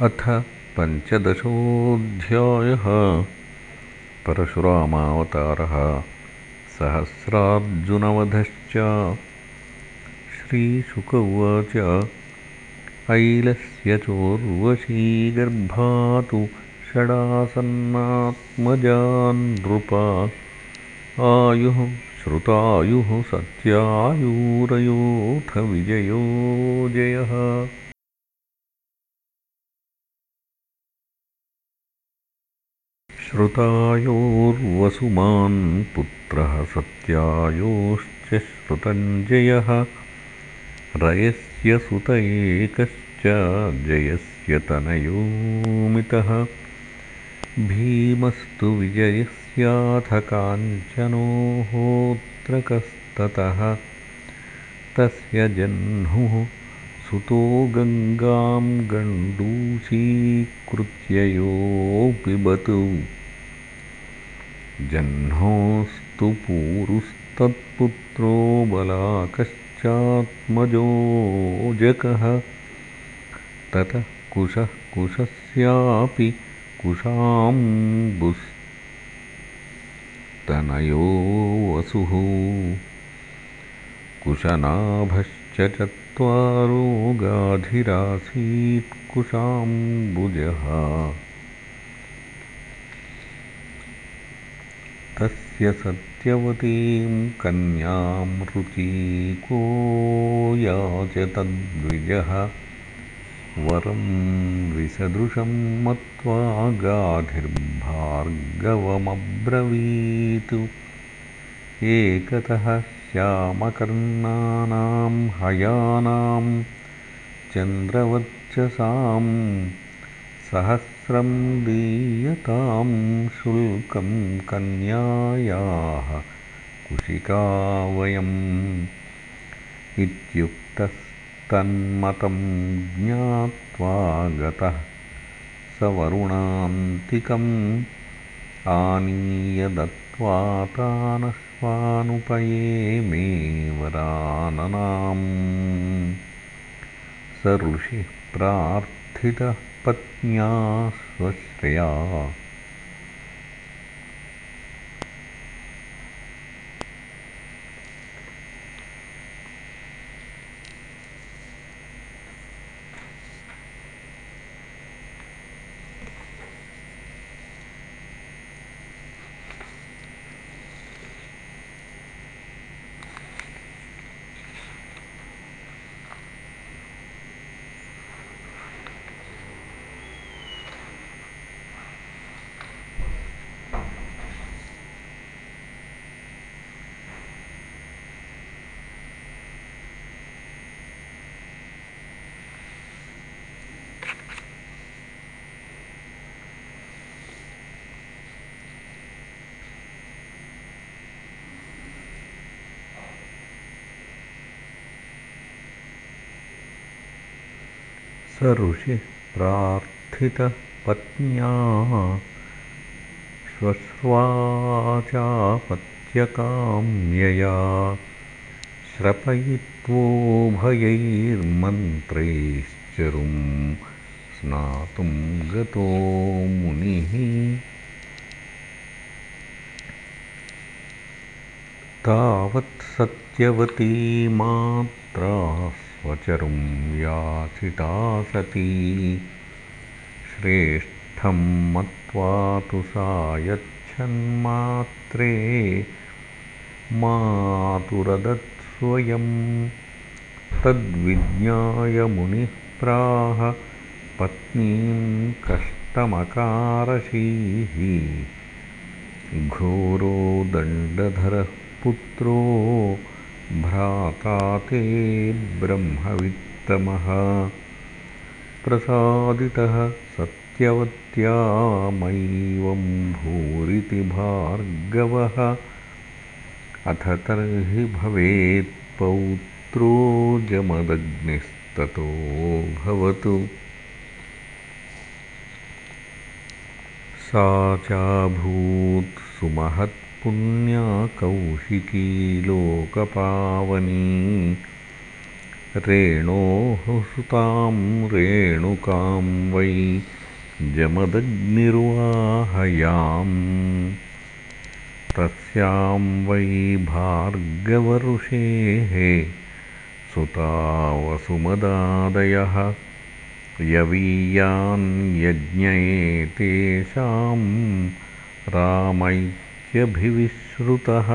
अथ पञ्चदशोऽध्यायः। परशुरामावतारः सहस्रार्जुनवधश्च श्रीशुक उवाच ऐलस्य चोर्वशीगर्भातु षडासन्नात्मजान्नृपा आयुः श्रुतायुः सत्यायूरयोऽथ विजयो जयः श्रुतायोर्वसुमान् पुत्रः सत्यायोश्च श्रुतञ्जयः। रयस्य सुत एकश्च जयस्य तनयोमितः। भीमस्तु विजयस्याथ काञ्चनोहोत्रकस्ततः। तस्य जह्नुः सुतो गङ्गां गण्डूशीकृत्ययो पिबतु जह्नोस्तु पूरुस्तत्पुत्रो बलाकश्चात्मजोजकः ततः कुशः कुशस्यापि कुशाम्बुस्तनयो वसुः। कुशनाभश्च चत्वारो गाधिरासीत् तस्य सत्यवतीं कन्यां रुचीको याच तद्विजः। वरं विसदृशं मत्वा गाधिर्भार्गवमब्रवीत्। एकतः श्यामकर्णानां हयानां चन्द्रवर्चसां सहस्रं दीयतां शुल्कं कन्यायाः कुशिका वयम् इत्युक्तस्तन्मतं ज्ञात्वा गतः स वरुणान्तिकम् आनीय दत्त्वा तानश्वानुपयेमे वराननाम् स ऋषिः प्रार्थितः पत्न्या स्वश्रया स ऋषिः प्रार्थितः पत्न्या श्वश्र्वाचापत्यकाम्यया श्रपयित्वोभयैर्मन्त्रैश्चरुं स्नातुं गतो मुनिः। तावत्सत्यवती मात्रा स्वचरुं याचिता सती श्रेष्ठं मत्वा तु सा यच्छन्मात्रे मातुरदत्स्वयं। तद्विज्ञाय मुनिः प्राह पत्नीं कष्टमकारशीः। घोरो दण्डधरः पुत्रो भ्राता ते ब्रह्मवित्तमः। प्रसादितः सत्यवत्यामैवं भूरिति भार्गवः। अथ तर्हि भवेत्पौत्रो जमदग्निस्ततो भवतु। सा चाभूत् सुमहत् पुण्या कौशिकी लोकपावनी। रेणोः सुतां रेणुकां वै जमदग्निर्वाहयाम्। तस्यां वै भार्गवऋषेः सुतावसुमदादयः यवीयान् यज्ञयेतेषां रामैक्यभिविश्रुतः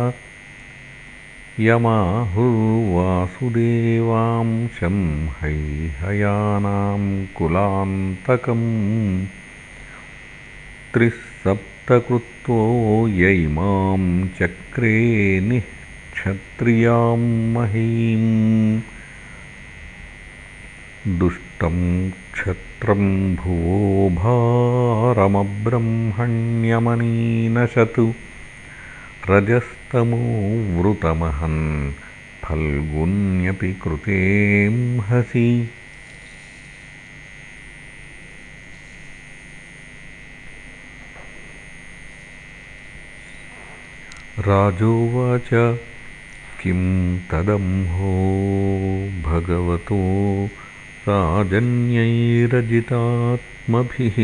यमाहुर्वासुदेवांशं हैहयानां कुलान्तकम् त्रिःसप्तकृत्वो यैमां चक्रे निःक्षत्रियां महीम् दुष्टं क्षत्रं भुवो भारमब्रह्मण्यमनीनशतु रजस्तमो वृतमहन् फल्गुन्यपि कृतेऽंहसि राजोवाच किं तदंहो भगवतो राजन्यैरजितात्मभिः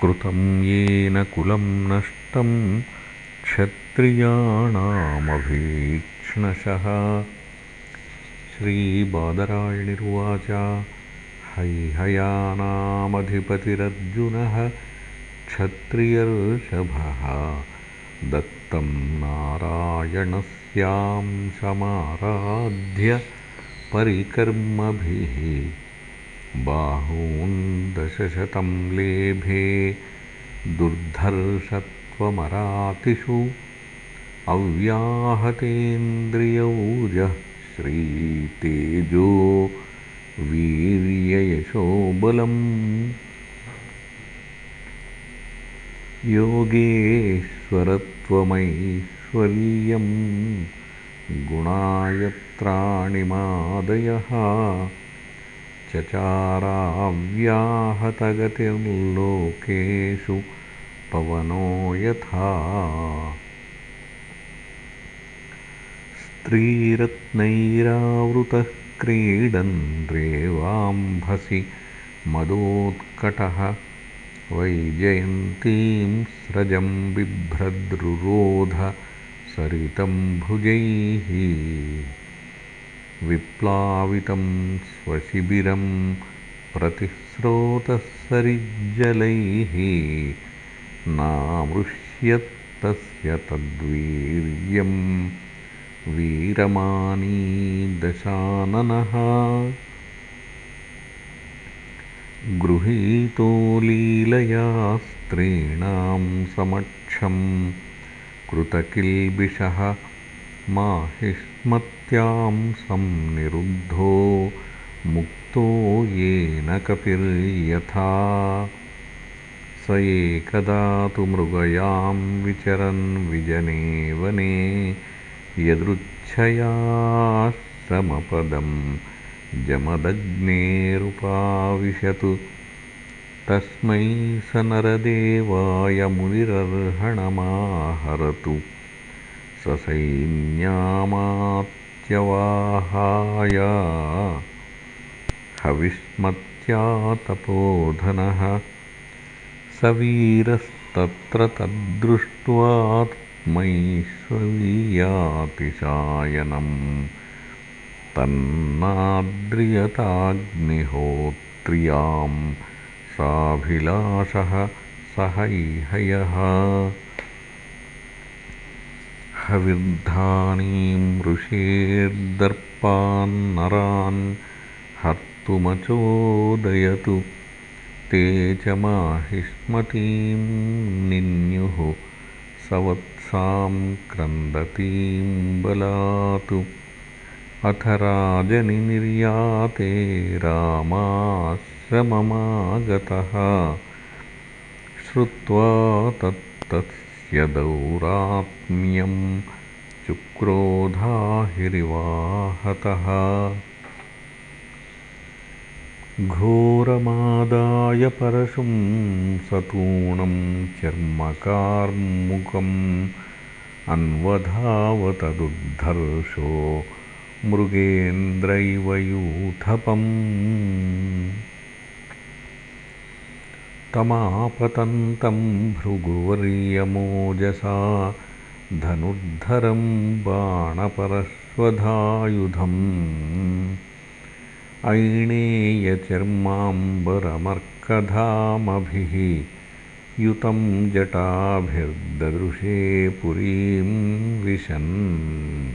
कृतं येन कुलं नष्टं क्षत्रियाणामभीक्ष्णशः। श्रीबादरायणिर्वाच हैहयानामधिपतिरर्जुनः क्षत्रियर्षभः। दत्तं नारायणस्यांशमाराध्य परिकर्मभिः। बाहून् दशशतं लेभे दुर्धर्षत्वमरातिषु अव्याहतेन्द्रियौजः श्रीतेजो वीर्ययशोबलम् योगेश्वरत्वमैश्वर्यम् गुणायत्राणिमादयः चचाराव्याहतगतिर्लोकेषु पवनो यथा। स्त्रीरत्नैरावृतः क्रीडन् रेवाम्भसि मदोत्कटः वैजयन्तीं स्रजं बिभ्रद्रुरोध सरितं भुजैः। विप्लावितं स्वशिबिरं प्रतिस्रोतःसरिज्जलैः नामृष्यत्तस्य तद्वीर्यं वीरमानी दशाननः। गृहीतो लीलया स्त्रीणां समक्षम् कृतकिल्बिषः माहिष्मत्यां संनिरुद्धो मुक्तो येन कपिर्यथा स एकदा तु मृगयां विचरन् विजने वने यदृच्छयाश्रमपदं जमदग्नेरुपाविशतु। तस्मै स नरदेवाय मुनिरर्हणमाहरतु। ससैन्यामात्यवाहाय हविष्मत्या तपोधनः स वीरस्तत्र तद्दृष्ट्वात्मैश्वर्यातिशायनम् तन्नाद्रियताग्निहोत्रियाम् साभिलाषः सहैहयः। हविर्धानीं ऋषेर्दर्पान्नरान् हर्तुमचोदयतु ते च माहिष्मतीं निन्युः सवत्सां क्रन्दतीं बलातु। अथ राजनिर्याते रामाश् श्रममागतः श्रुत्वा तत्तस्य दौरात्म्यं चुक्रोधाहिरिवाहतः घोरमादाय परशुं सतूणं चर्मकार्मुकम् अन्वधावतदुद्धर्षो मृगेन्द्र इव यूथपम् तमापतन्तं भृगुवर्यमोजसा धनुर्धरं बाणपरश्वधायुधम् ऐणेयचर्माम्बरमर्कधामभिः युतं जटाभिर्ददृशे पुरीं विशन्।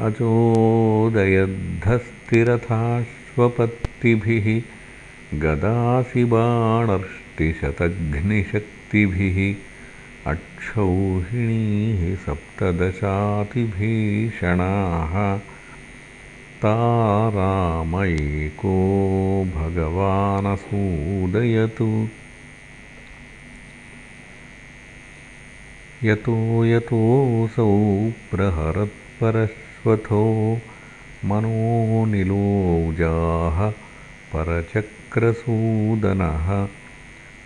अचोदयद्धस्थिरथाश्वपत्तिभिः गदासि बाणर्ष्टिशतघ्निशक्तिभिः अक्षौहिणीः सप्तदशातिभीषणाः तारामयेको भगवानसूदयतु। यतो यतोऽसौ प्रहरत्परश्वथो मनोनिलोजाः परचक्रसूदनः।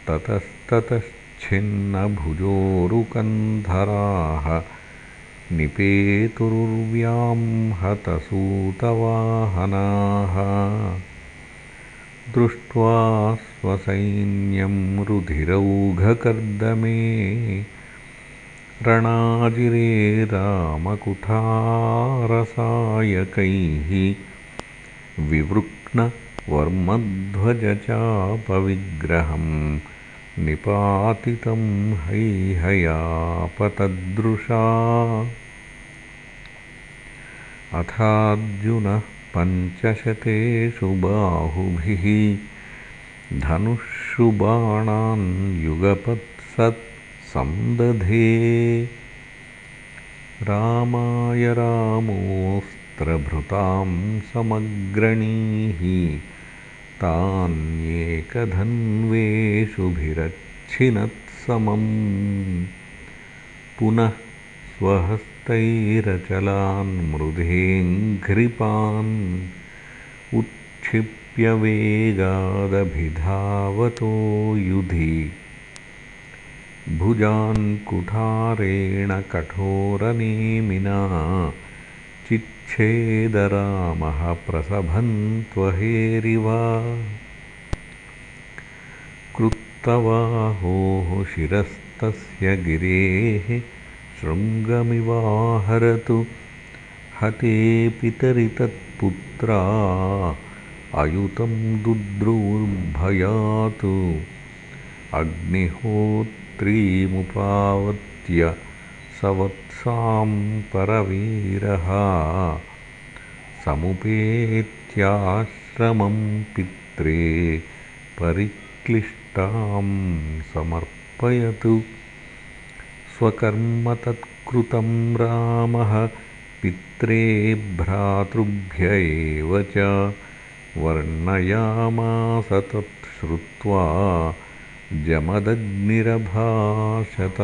ततस्ततश्छिन्नभुजोरुकन्धराः निपेतुर्व्यां हतसूतवाहनाः दृष्ट्वा स्वसैन्यं रुधिरौघकर्दमे रणाजिरे रामकुठारसायकैः विवृक्नवर्मध्वजचापविग्रहं निपातितं हैहयापतदृशा। अथार्जुनः पञ्चशतेषु बाहुभिः धनुःशुबाणान् युगपत्सत् सन्दधे रामाय रामोऽस्त्रभृतां समग्रणीः तान्येकधन्वेषुभिरच्छिनत्समम्। पुनः स्वहस्तैरचलान् मृधेऽङ्घ्रिपान् उत्क्षिप्यवेगादभिधावतो युधि। भुजान् कुठारेण कठोरनेमिना चिच्छेदरामः प्रसभन्त्वहेरिव कृत्तवाहोः शिरस्तस्य गिरेः शृङ्गमिवाहरतु। हते पितरि तत्पुत्रा अयुतं दुद्रुवुर्भयातु अग्निहोत्रीमुपावत्य सवत्सां परवीरः समुपेत्याश्रमं पित्रे परिक्लिष्टां समर्पयतु। स्वकर्म तत्कृतं रामः पित्रे भ्रातृभ्य एव च। वर्णयामास तत्श्रुत्वा जमदग्निरभाषत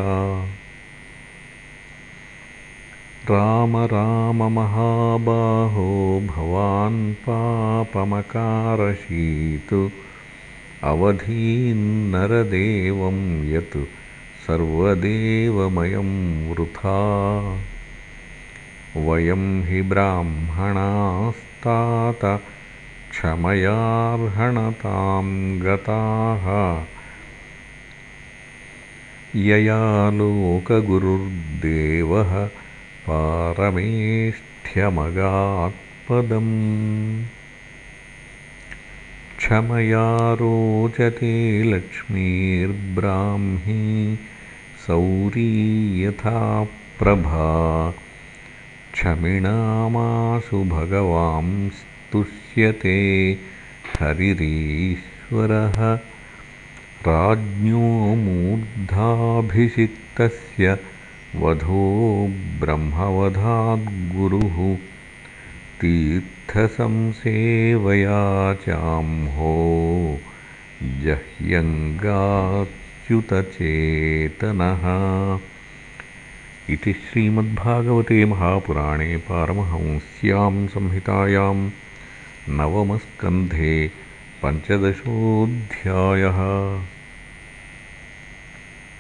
राम राम महाबाहो भवान् पापमकारशीतु। अवधीन्नरदेवं यत् सर्वदेवमयं वृथा। वयं हि ब्राह्मणास्तात क्षमयार्हणतां गताः। यया लोकगुरुर्देवः पारमेष्ठ्यमगात्पदम्। क्षमया रोचते लक्ष्मीर्ब्राह्मी सौरी यथा प्रभा। क्षमिणामाशु भगवांस्तुष्यते हरिरीश्वरः। राज्ञो मूर्धाभिषिक्तस्य वधो ब्रह्मवधाद्गुरुः तीर्थसंसेवया चाम्हो जह्यङ्गाच्युतचेतनः। इति श्रीमद्भागवते महापुराणे पारमहंस्यां संहितायां नवमस्कन्धे पञ्चदशोऽध्यायः